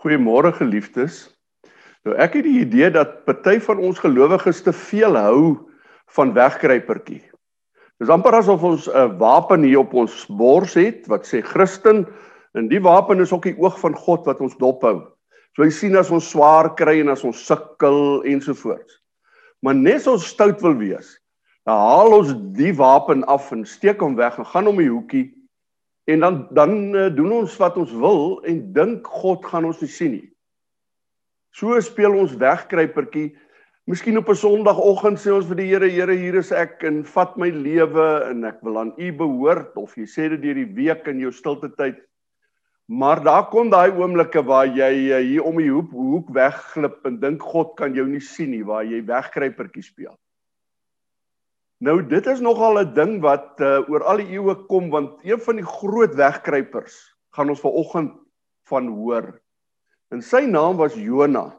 Goeiemôre geliefdes. Nou ek het die idee dat party van ons gelowiges te veel hou van wegkruipertjie. Dis amper asof ons 'n wapen hier op ons bors het wat sê Christen en die wapen is ook die oog van God wat ons dophou. So jy sien as ons swaar kry en as ons sukkel ensovoorts. Maar net ons stout wil wees, dan haal ons die wapen af en steek hom weg en gaan om die hoekie En dan dan uh, doen ons wat ons wil en dink God gaan ons nie sien nie. So speel ons wegkruipertjie. Miskien op 'n Sondagoggend sê ons vir die Here, Here, hier is ek en vat my lewe en ek wil aan U behoort of jy sê dit deur die week in jou stilte tyd. Maar daar kom daai oomblikke waar jy uh, hier om die hoek hoek wegglip en dink God kan jou nie sien nie, waar jy wegkruipertjie speel. Nou dit is nogal 'n ding wat uh, oor al die eeue kom want een van die groot wegkruipers gaan ons vanoggend van hoor. En sy naam was Jona.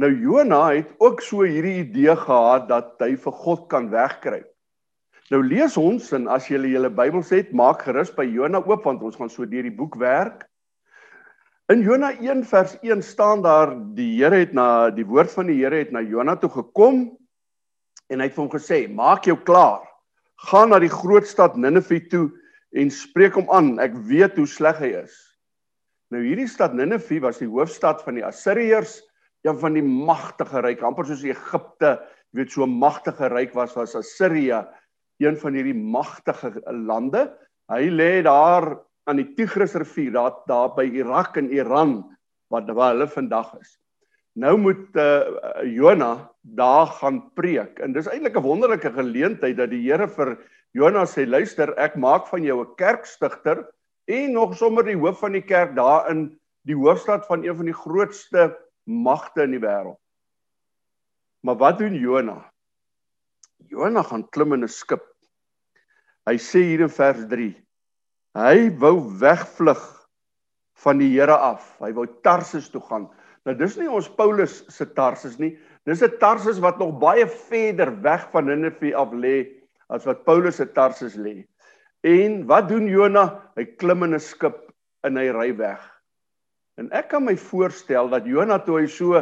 Nou Jona het ook so hierdie idee gehad dat hy vir God kan wegkruip. Nou lees ons en as jy julle Bybels het, maak gerus by Jona oop want ons gaan so deur die boek werk. In Jona 1 vers 1 staan daar die Here het na die woord van die Here het na Jona toe gekom en hy het vir hom gesê: "Maak jou klaar. Gaan na die groot stad Ninive toe en spreek hom aan. Ek weet hoe sleg hy is." Nou hierdie stad Ninive was die hoofstad van die Assiriërs, een van die magtige ryk, amper soos Egipte, jy weet so 'n magtige ryk was was Assirië, een van hierdie magtige lande. Hy lê daar aan die Tigrisrivier, daar daar by Irak en Iran wat waar hulle vandag is. Nou moet uh, Jona daar gaan preek. En dis eintlik 'n wonderlike geleentheid dat die Here vir Jona sê luister, ek maak van jou 'n kerkstigter en nog sommer die hoof van die kerk daar in die hoofstad van een van die grootste magte in die wêreld. Maar wat doen Jona? Jona gaan klim in 'n skip. Hy sê hier in vers 3. Hy wou wegvlug van die Here af. Hy wou Tarsus toe gaan. Nou dis nie ons Paulus se Tarsus nie. Dis 'n Tarsus wat nog baie verder weg van Ninive af lê as wat Paulus se Tarsus lê. En wat doen Jona? Hy klim in 'n skip en hy ry weg. En ek kan my voorstel dat Jona toe hy so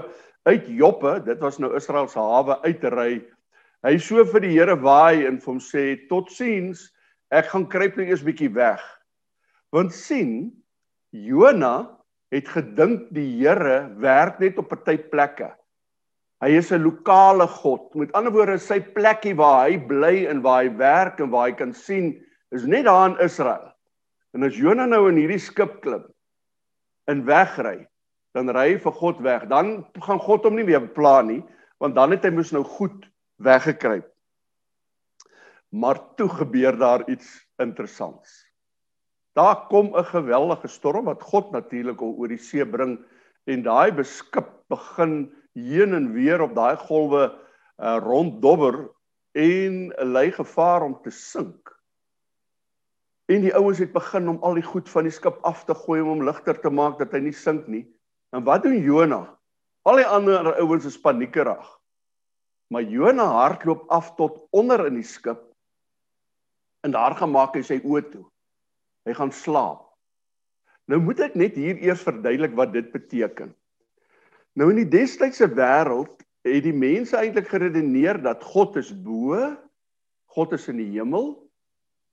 uit Joppe, dit was nou Israel se hawe uitry, hy so vir die Here waai en vir hom sê totsiens, ek gaan kruip nou eers bietjie weg. Want sien, Jona het gedink die Here werk net op party plekke. Hy is 'n lokale God. Met ander woorde, sy plekkie waar hy bly en waar hy werk en waar hy kan sien, is net daar in Israel. En as Jona nou in hierdie skip klim en wegry, dan ry hy vir God weg. Dan gaan God hom nie weer pla nie, want dan het hy mos nou goed weggekruip. Maar toe gebeur daar iets interessants. Daar kom 'n geweldige storm wat God natuurlik oor die see bring en daai beskip begin heen en weer op daai golwe uh, ronddobber en lei gevaar om te sink. En die ouens het begin om al die goed van die skip af te gooi om hom ligter te maak dat hy nie sink nie. En wat doen Jona? Al die ander ouens is paniekerig. Maar Jona hardloop af tot onder in die skip en daar gemaak hy sy oë toe. Hy gaan slaap. Nou moet ek net hier eers verduidelik wat dit beteken. Nou in die destydse wêreld het die mense eintlik geredeneer dat God is bo, God is in die hemel,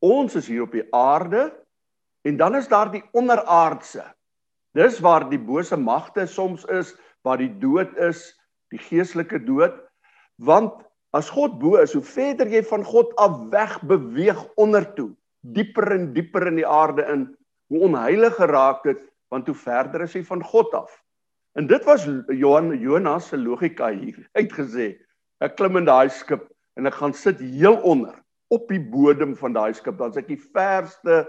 ons is hier op die aarde en dan is daar die onderaardse. Dis waar die bose magte soms is, waar die dood is, die geestelike dood. Want as God bo is, hoe verder jy van God af weg beweeg ondertoe, dieper en dieper in die aarde in hoe onheilig geraak het want hoe verder is hy van God af. En dit was Johan Jonas se logika hier. Hy het gesê ek klim in daai skip en ek gaan sit heel onder op die bodem van daai skip dan is ek die verste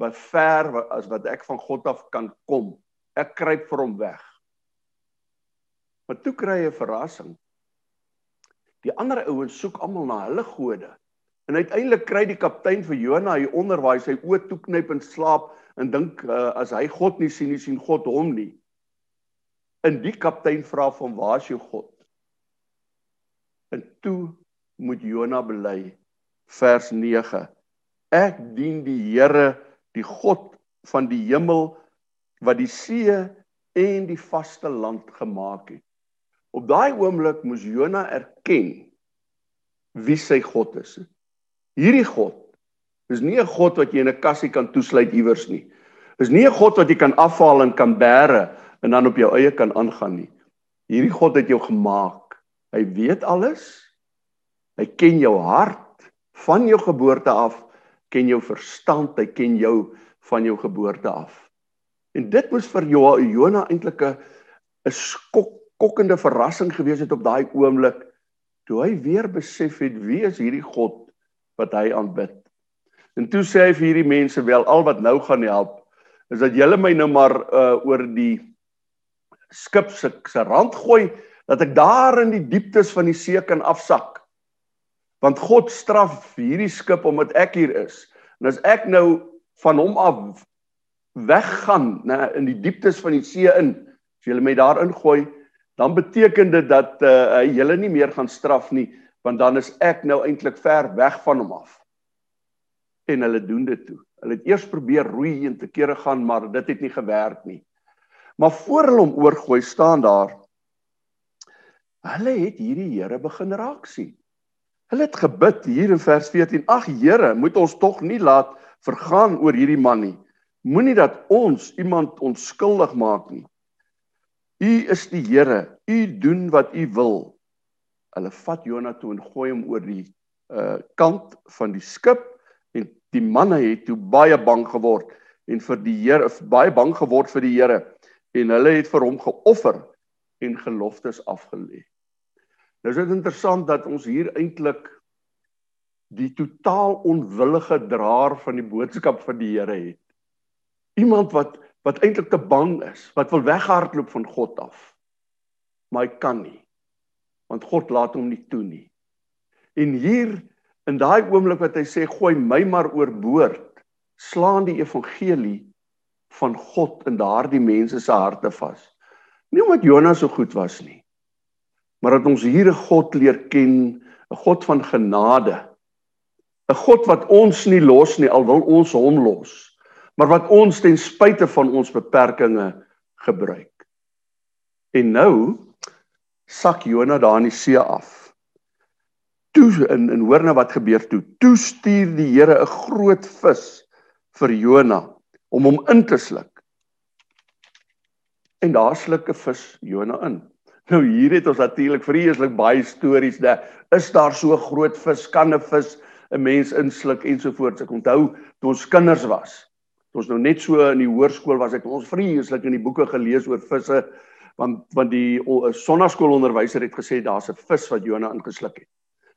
wat ver as wat ek van God af kan kom. Ek kruip vir hom weg. Maar toe kry hy 'n verrassing. Die ander ouens soek almal na hulle gode. En uiteindelik kry die kaptein vir Jona hy onderwaai sy oë toeknyp en slaap en dink uh, as hy God nie sien nie sien God hom nie. En die kaptein vra van waar is jou God? En toe moet Jona bely vers 9. Ek dien die Here, die God van die hemel wat die see en die vaste land gemaak het. Op daai oomblik moes Jona erken wie sy God is. Hierdie God is nie 'n God wat jy in 'n kassie kan toesluit iewers nie. Is nie 'n God wat jy kan afhaal en kan bære en dan op jou eie kan aangaan nie. Hierdie God het jou gemaak. Hy weet alles. Hy ken jou hart van jou geboorte af, ken jou verstand, hy ken jou van jou geboorte af. En dit moes vir Jona eintlik 'n 'n skok skokkende verrassing gewees het op daai oomblik toe hy weer besef het wie is hierdie God wat hy aanbid. En toe sê hy vir hierdie mense wel al wat nou gaan help is dat julle my nou maar uh, oor die skip se se rand gooi dat ek daar in die dieptes van die see kan afsak. Want God straf hierdie skip omdat ek hier is. En as ek nou van hom af weggaan, nê, in die dieptes van die see in, as julle my daar ingooi, dan beteken dit dat uh, hy julle nie meer gaan straf nie, want dan is ek nou eintlik ver weg van hom af. En hulle doen dit toe. Hulle het eers probeer roei en te kere gaan, maar dit het nie gewerk nie. Maar voor hulle hom oorgooi staan daar hulle het hierdie Here begin raak sien. Hulle het gebid hier in vers 14: "Ag Here, moet ons tog nie laat vergaan oor hierdie man nie. Moenie dat ons iemand onskuldig maak nie. U is die Here, u doen wat u wil." Hulle vat Jonah toe en gooi hom oor die uh kant van die skip en die manne het toe baie bang geword en vir die Here baie bang geword vir die Here en hulle het vir hom geoffer en geloftes afgelê. Nou is dit interessant dat ons hier eintlik die totaal onwillige draer van die boodskap van die Here het. Iemand wat wat eintlik te bang is, wat wil weghardloop van God af. Maar hy kan nie. Want God laat hom nie toe nie. En hier in daai oomblik wat hy sê gooi my maar oorboord, slaan die evangelie van God in daardie mense se harte vas. Nie omdat Jonas so goed was nie, maar dat ons hier 'n God leer ken, 'n God van genade. 'n God wat ons nie los nie al wil ons hom los, maar wat ons ten spyte van ons beperkings gebruik. En nou sak Jona daar in die see af. Toe in in hoor nou wat gebeur toe. Toe stuur die Here 'n groot vis vir Jona om hom in te sluk. En daar sluk 'n vis Jona in. Nou hier het ons natuurlik vreeslik baie stories dat is daar so groot vis kan 'n vis 'n mens insluk ensovoorts. Ek onthou toe ons kinders was. Toe ons nou net so in die hoërskool was, het ons vreeslik in die boeke gelees oor visse want want die sonnaskoolonderwyser het gesê daar's 'n vis wat Jona ingesluk het.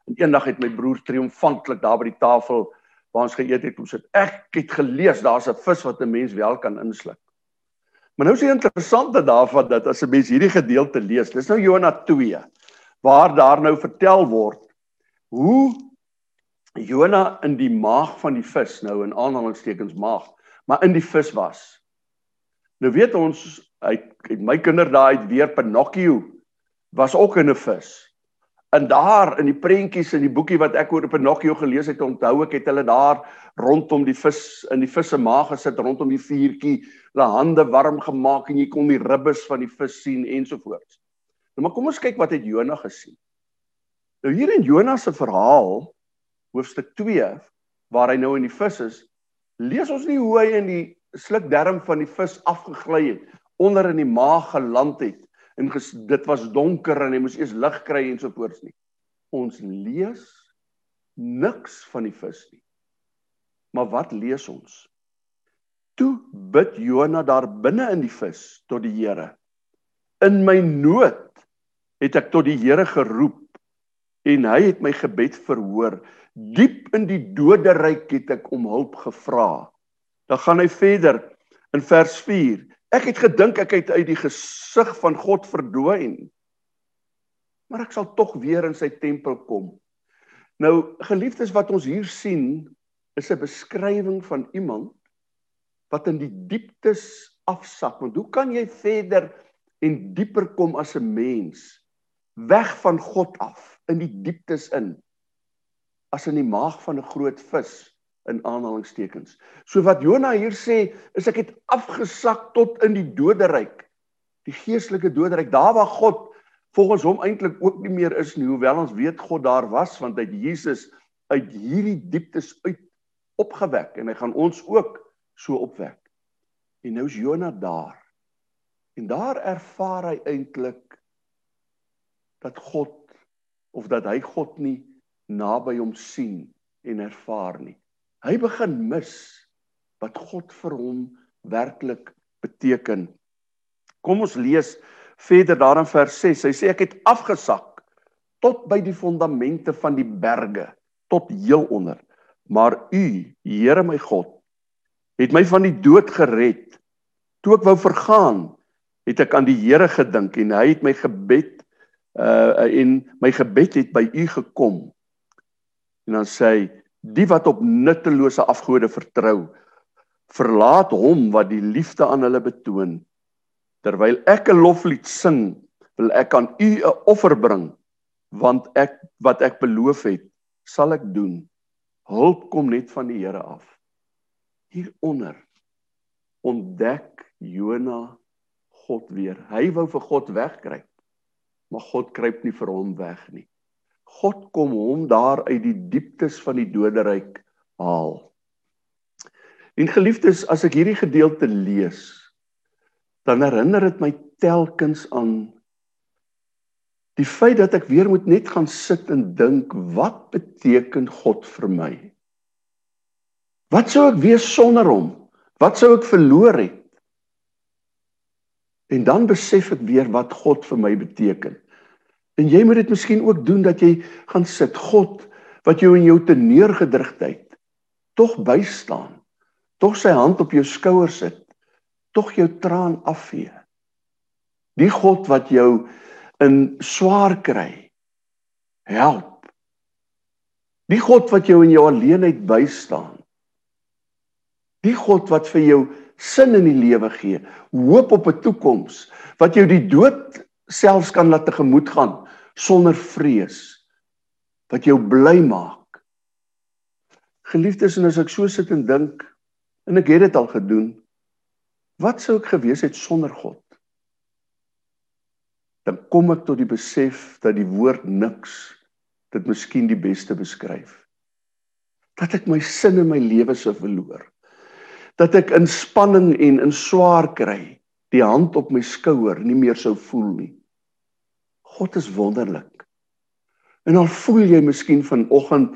En eendag het my broer triomfantlik daar by die tafel waar ons geëet het, kom sit. Ek het gelees daar's 'n vis wat 'n mens wel kan insluk. Maar nou is dit interessant dat daarvan dat as 'n mens hierdie gedeelte lees, dis nou Jona 2 waar daar nou vertel word hoe Jona in die maag van die vis nou in aanhalingstekens maag, maar in die vis was. Nou weet ons uit my kinderdae uit weer Pinocchio was ook in 'n vis. En daar in die prentjies in die boekie wat ek oor Pinocchio gelees het, onthou ek het hulle daar rondom die vis in die vis se maag gesit, rondom die vuurtjie, hulle hande warm gemaak en jy kon die ribbes van die vis sien ensovoorts. Nou maar kom ons kyk wat het Jonah gesien. Nou hier in Jonah se verhaal hoofstuk 2 waar hy nou in die vis is, lees ons nie hoe hy in die slukdarm van die vis afgegly het, onder in die maag geland het en ges, dit was donker en hy moes eers lig kry en so voort nie. Ons lees niks van die vis nie. Maar wat lees ons? Toe bid Jona daar binne in die vis tot die Here. In my nood het ek tot die Here geroep en hy het my gebed verhoor. Diep in die doderyk het ek om hulp gevra. Dan gaan hy verder in vers Ek het gedink ek het uit die gesig van God verdwyn. Maar ek sal tog weer in sy tempel kom. Nou geliefdes wat ons hier sien is 'n beskrywing van iemand wat in die dieptes afsak. Want hoe kan jy verder en dieper kom as 'n mens weg van God af in die dieptes in as in die maag van 'n groot vis? In aanhalingstekens. So wat Jona hier sê is ek het afgesak tot in die doderyk. Die geestelike doodryk, daar waar God volgens hom eintlik ook nie meer is nie, hoewel ons weet God daar was want hy Jesus uit hierdie dieptes uit opgewek en hy gaan ons ook so opwek. En nou is Jona daar. En daar ervaar hy eintlik dat God of dat hy God nie naby hom sien en ervaar nie. Hy begin mis wat God vir hom werklik beteken. Kom ons lees verder daar in vers 6. Hy sê ek het afgesak tot by die fondamente van die berge, tot heel onder. Maar U, Here my God, het my van die dood gered. Toe ek wou vergaan, het ek aan die Here gedink en hy het my gebed uh en my gebed het by U gekom. En dan sê hy die wat op nuttelose afgode vertrou verlaat hom wat die liefde aan hulle betoon. Terwyl ek 'n loflied sing wil ek aan u 'n offer bring want ek wat ek beloof het sal ek doen. Hulp kom net van die Here af. Hieronder ontdek Jona God weer. Hy wou vir God wegkruip maar God kruip nie vir hom weg nie God kom hom daar uit die dieptes van die doderyk haal. En geliefdes, as ek hierdie gedeelte lees, dan herinner dit my telkens aan die feit dat ek weer moet net gaan sit en dink, wat beteken God vir my? Wat sou ek wees sonder hom? Wat sou ek verloor het? En dan besef ek weer wat God vir my beteken. En jy moet dit miskien ook doen dat jy gaan sit. God wat jou in jou te neergedrukheid tog bystaan. Tog sy hand op jou skouer sit. Tog jou traan afvee. Die God wat jou in swaar kry help. Die God wat jou in jou alleenheid bystaan. Die God wat vir jou sin in die lewe gee, hoop op 'n toekoms, wat jou die dood selfs kan laat tegemoet gaan sonder vrees wat jou bly maak. Geliefdes, en as ek so sit en dink en ek het dit al gedoen, wat sou ek gewees het sonder God? Dan kom ek tot die besef dat die woord niks dit miskien die beste beskryf. Dat ek my sin in my lewe sou verloor. Dat ek in spanning en in swaar kry, die hand op my skouer nie meer sou voel nie. God is wonderlik. En al voel jy miskien vanoggend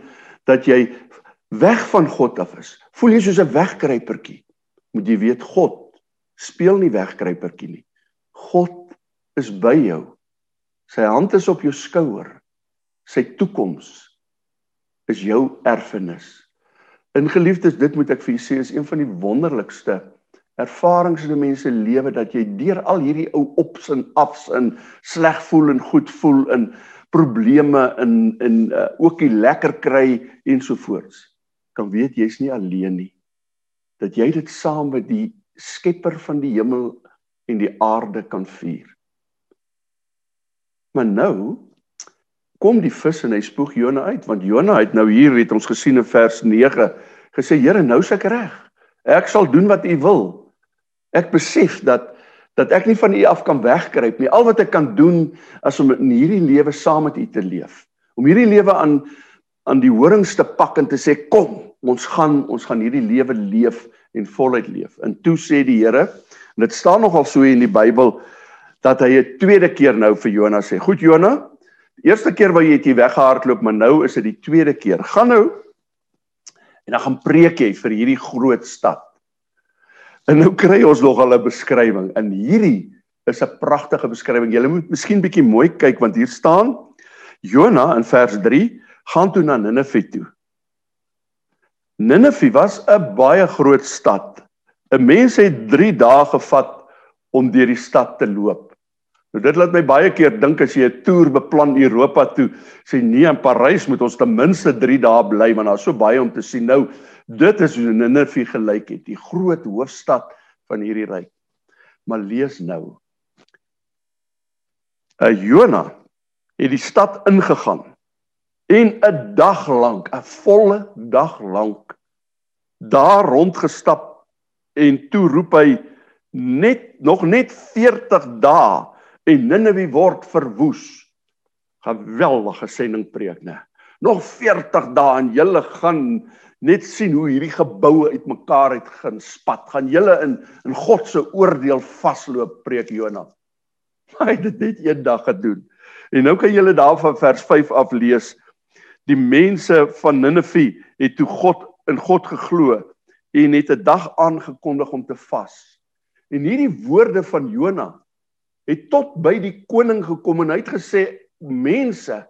dat jy weg van God af is. Voel jy soos 'n wegkruipertjie. Moet jy weet God speel nie wegkruipertjie nie. God is by jou. Sy hand is op jou skouer. Sy toekoms is jou erfenis. In geliefdes, dit moet ek vir julle sê is een van die wonderlikste ervarings in 'n mens se lewe dat jy deur al hierdie ou ops en afs en sleg voel en goed voel in probleme in in uh, ook die lekker kry ensovoorts kan weet jy's nie alleen nie. Dat jy dit saam met die skepper van die hemel en die aarde kan vier. Maar nou kom die vis en hy spoeg Jona uit want Jona het nou hier het ons gesien in vers 9 gesê Here nou se ek reg. Ek sal doen wat u wil Ek besef dat dat ek nie van u af kan wegkruip nie. Al wat ek kan doen is om in hierdie lewe saam met u te leef. Om hierdie lewe aan aan die horings te pak en te sê kom, ons gaan ons gaan hierdie lewe leef en voluit leef. En toe sê die Here, en dit staan nogal so in die Bybel dat hy 'n tweede keer nou vir Jona sê: "Goed Jona, die eerste keer wou jy het jy weggehardloop, maar nou is dit die tweede keer. Gaan nou en dan gaan preek jy vir hierdie groot stad." En nou kry ons nog al 'n beskrywing. In hierdie is 'n pragtige beskrywing. Jy moet miskien bietjie mooi kyk want hier staan Jona in vers 3 gaan toe na Ninive toe. Ninive was 'n baie groot stad. 'n Mens het 3 dae gevat om deur die stad te loop. Nou dit laat my baie keer dink as jy 'n toer beplan Europa toe, sê nee in Parys moet ons ten minste 3 dae bly want daar's so baie om te sien. Nou Dit is hoe Ninive gelyk het, die groot hoofstad van hierdie ryk. Maar lees nou. 'n Jona het die stad ingegaan en 'n dag lank, 'n volle dag lank daar rondgestap en toe roep hy net nog net 40 dae en Ninive word verwoes. Geweldige sending preek, né? Nog 40 dae en julle gaan net sien hoe hierdie geboue uitmekaar uit gaan spat. Gaan julle in in God se oordeel vasloop, preek Jona. Hy het dit net een dag gedoen. En nou kan julle daar van vers 5 af lees. Die mense van Ninive het toe God in God geglo en het 'n dag aangekondig om te vas. En hierdie woorde van Jona het tot by die koning gekom en hy het gesê mense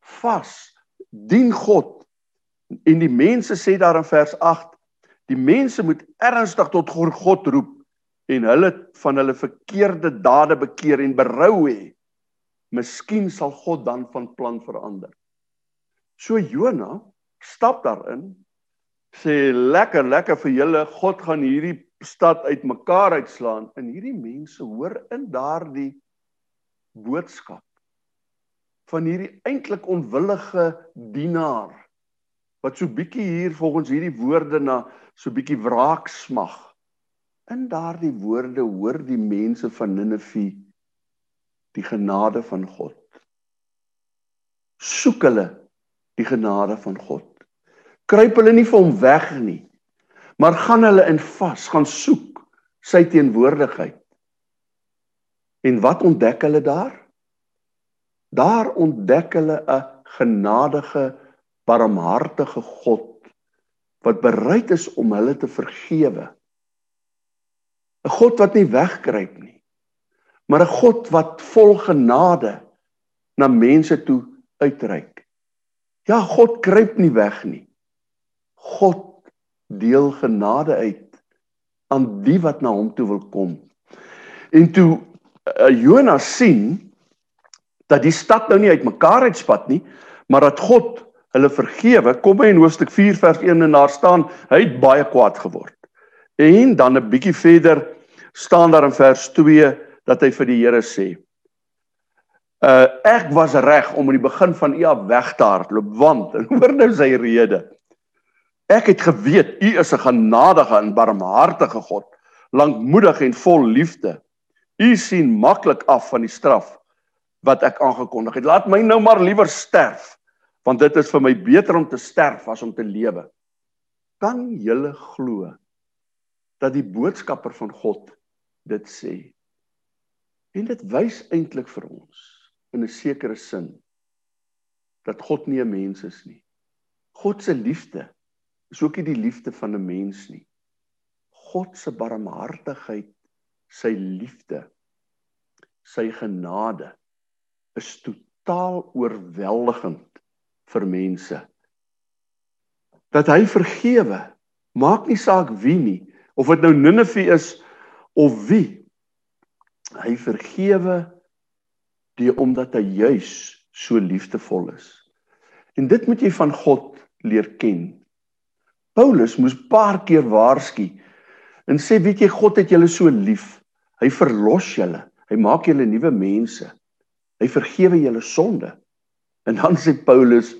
vas dien God. En die mense sê daar in vers 8 die mense moet ernstig tot God roep en hulle van hulle verkeerde dade bekeer en berou hê. Miskien sal God dan van plan verander. So Jona stap daarin sê lekker lekker vir julle. God gaan hierdie stad uitmekaar uitslaan. En hierdie mense hoor in daardie boodskap van hierdie eintlik onwillige dienaar wat so bietjie hier volgens hierdie woorde na so bietjie wraak smag. In daardie woorde hoor die mense van Ninive die genade van God. Soek hulle die genade van God. Kruip hulle nie vir hom weg nie maar gaan hulle in vas gaan soek sy teenwoordigheid. En wat ontdek hulle daar daar ontdek hulle 'n genadige barmhartige God wat bereid is om hulle te vergewe. 'n God wat nie wegkruip nie maar 'n God wat vol genade na mense toe uitreik. Ja God kruip nie weg nie. God deel genade uit aan die wat na hom toe wil kom. En toe uh, Jonas sien dat die stad nou nie uitmekaar uitspat nie, maar dat God hulle vergewe, kom hy in hoofstuk 4 vers 1 en daar staan hy het baie kwaad geword. En dan 'n bietjie verder staan daar in vers 2 dat hy vir die Here sê: "Uh ek was reg om in die begin van u af weg te hardloop, want en hoor nou sy rede. Ek het geweet U is 'n genadige en barmhartige God, lankmoedig en vol liefde. U sien maklik af van die straf wat ek aangekondig het. Laat my nou maar liewer sterf, want dit is vir my beter om te sterf as om te lewe. Kan julle glo dat die boodskapper van God dit sê? En dit wys eintlik vir ons in 'n sekere sin dat God nie 'n mens is nie. God se liefde is ook nie die liefde van 'n mens nie. God se barmhartigheid, sy liefde, sy genade is totaal oorweldigend vir mense. Dat hy vergewe, maak nie saak wie nie, of dit nou Ninive is of wie. Hy vergewe die omdat hy juis so liefdevol is. En dit moet jy van God leer ken. Paulus moes paar keer waarsku en sê weet jy God het julle so lief. Hy verlos julle. Hy maak julle nuwe mense. Hy vergewe julle sonde. En dan sê Paulus,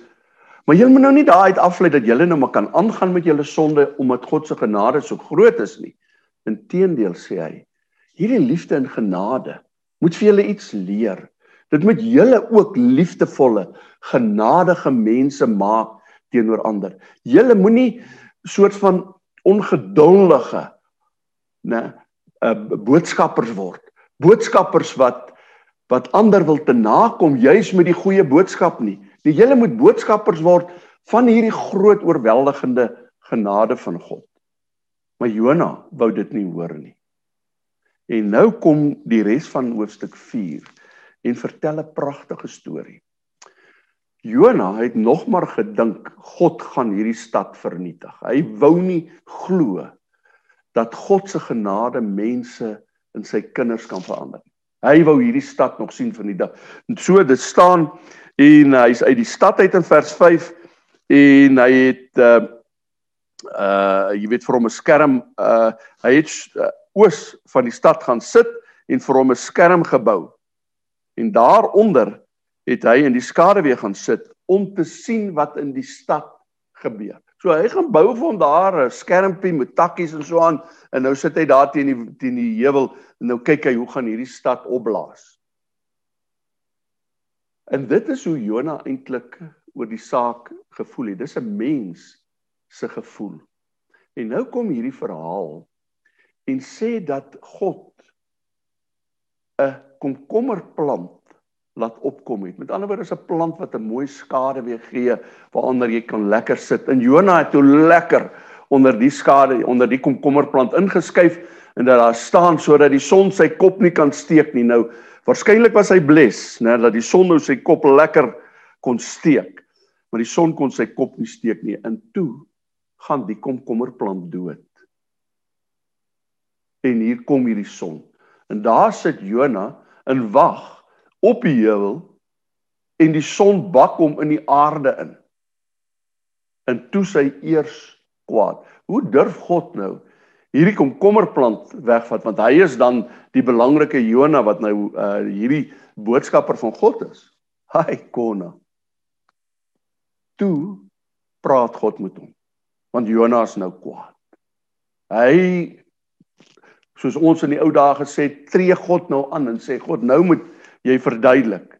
maar julle moet nou nie daaruit aflei dat julle nou maar kan aangaan met julle sonde omdat God se genade so groot is nie. Inteendeel sê hy, hierdie liefde en genade moet vir julle iets leer. Dit moet julle ook liefdevolle, genadige mense maak teenoor ander. Julle moenie soort van ongeduldige nê uh, boodskappers word. Boodskappers wat wat ander wil te nakom juis met die goeie boodskap nie. Die hele moet boodskappers word van hierdie groot oorweldigende genade van God. Maar Jona wou dit nie hoor nie. En nou kom die res van hoofstuk 4 en vertel 'n pragtige storie. Jona het nog maar gedink God gaan hierdie stad vernietig. Hy wou nie glo dat God se genade mense in sy kinders kan verander nie. Hy wou hierdie stad nog sien vernietig. En so dit staan en hy's uit die stad uit in vers 5 en hy het uh uh jy weet vir hom 'n skerm uh hy het uh, oos van die stad gaan sit en vir hom 'n skerm gebou. En daaronder het hy in die skaduwee gaan sit om te sien wat in die stad gebeur. So hy gaan bou vir hom daar 'n skermpie met takkies en so aan en nou sit hy daar teen die teen die heuwel en nou kyk hy hoe gaan hierdie stad opblaas. En dit is hoe Jona eintlik oor die saak gevoel het. Dis 'n mens se gevoel. En nou kom hierdie verhaal en sê dat God 'n komkommerplant laat opkom het. Met ander woorde is 'n plant wat 'n mooi skade weer gee waaronder jy kan lekker sit. En Jona het toe lekker onder die skade onder die komkommerplant ingeskuif en dat daar staan sodat die son sy kop nie kan steek nie. Nou waarskynlik was hy bles, né, dat die son nou sy kop lekker kon steek. Maar die son kon sy kop nie steek nie. En toe gaan die komkommerplant dood. En hier kom hierdie son. En daar sit Jona in wag op die heuwel en die son bak hom in die aarde in. En toe sy eers kwaad. Hoe durf God nou hierdie komkommerplant wegvat want hy is dan die belangrike Jona wat nou uh, hierdie boodskapper van God is. Hy konna. Toe praat God met hom. Want Jona is nou kwaad. Hy soos ons in die ou dae gesê tree God nou aan en sê God nou moet jy verduidelik.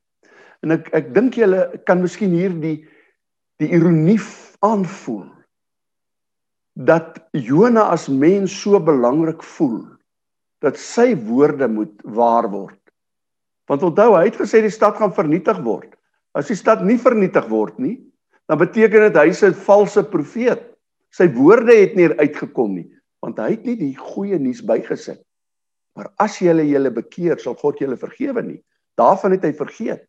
En ek ek dink julle kan miskien hier die die ironie aanvoel dat Jona as mens so belangrik voel dat sy woorde moet waar word. Want onthou, hy het gesê die stad gaan vernietig word. As die stad nie vernietig word nie, dan beteken dit hy's 'n valse profeet. Sy woorde het nie uitgekom nie, want hy het nie die goeie nuus bygesit. Maar as jy julle bekeer, sal God julle vergewe nie. Daarvan het hy vergeet.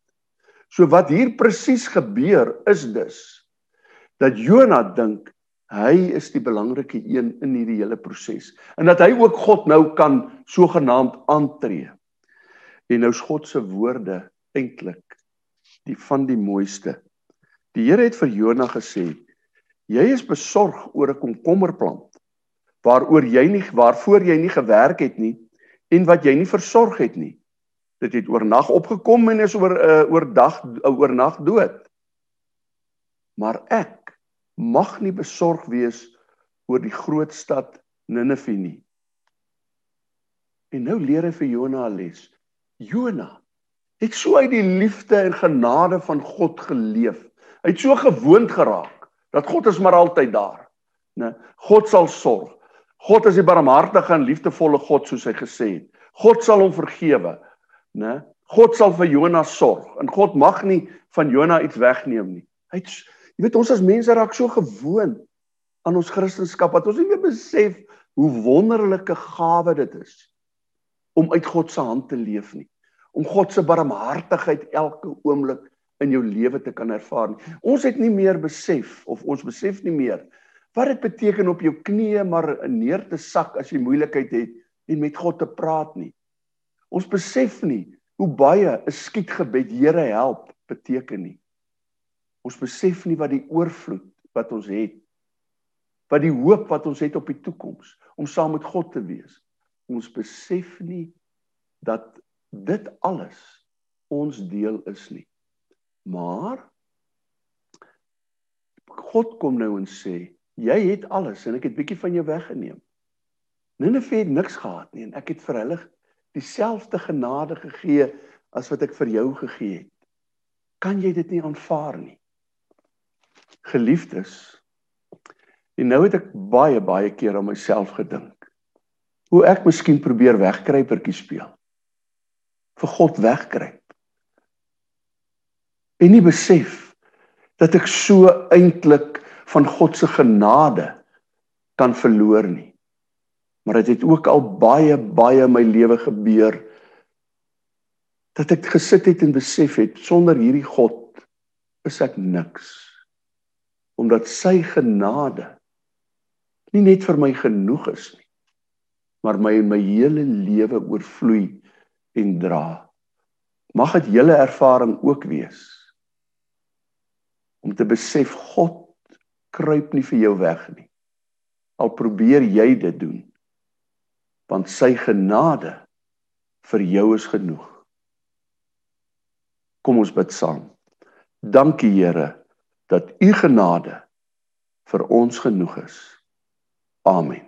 So wat hier presies gebeur is dus dat Jona dink hy is die belangrike een in hierdie hele proses en dat hy ook God nou kan sogenaamd aantree. En nou's God se woorde eintlik die van die mooiste. Die Here het vir Jona gesê: "Jy is besorg oor 'n komkommerplant waaroor jy nie waarvoor jy nie gewerk het nie en wat jy nie versorg het nie." Dit het oornag opgekom en is oor uh, oordag uh, oornag dood. Maar ek mag nie besorg wees oor die groot stad Ninive nie. En nou leer hy vir Jona 'n les. Jona het so uit die liefde en genade van God geleef. Hy het so gewoond geraak dat God is maar altyd daar. Né? God sal sorg. God is die barmhartige en liefdevolle God soos hy gesê het. God sal hom vergewe né? God sal vir Jonas sorg en God mag nie van Jonas iets wegneem nie. Hy jy weet ons as mense raak so gewoond aan ons kristendom dat ons nie meer besef hoe wonderlike gawe dit is om uit God se hand te leef nie. Om God se barmhartigheid elke oomblik in jou lewe te kan ervaar. Nie. Ons het nie meer besef of ons besef nie meer wat dit beteken op jou knieë maar neer te sak as jy moeilikheid het en met God te praat nie. Ons besef nie hoe baie 'n skietgebed Here help beteken nie. Ons besef nie wat die oorvloed wat ons het, wat die hoop wat ons het op die toekoms om saam met God te wees. Ons besef nie dat dit alles ons deel is nie. Maar God kom nou en sê, jy het alles en ek het bietjie van jou weggeneem. Nineve het niks gehad nie en ek het vir hulle dieselfde genade gegee as wat ek vir jou gegee het. Kan jy dit nie aanvaar nie? Geliefdes, en nou het ek baie baie keer aan myself gedink. Hoe ek miskien probeer wegkruipertjie speel. vir God wegkruip. En nie besef dat ek so eintlik van God se genade kan verloor nie. Maar dit het ook al baie baie my lewe gebeur dat ek gesit het en besef het sonder hierdie God is ek niks. Omdat sy genade nie net vir my genoeg is nie, maar my my hele lewe oorvloei en dra. Mag dit julle ervaring ook wees om te besef God kruip nie vir jou weg nie. Al probeer jy dit doen want sy genade vir jou is genoeg. Kom ons bid saam. Dankie Here dat u genade vir ons genoeg is. Amen.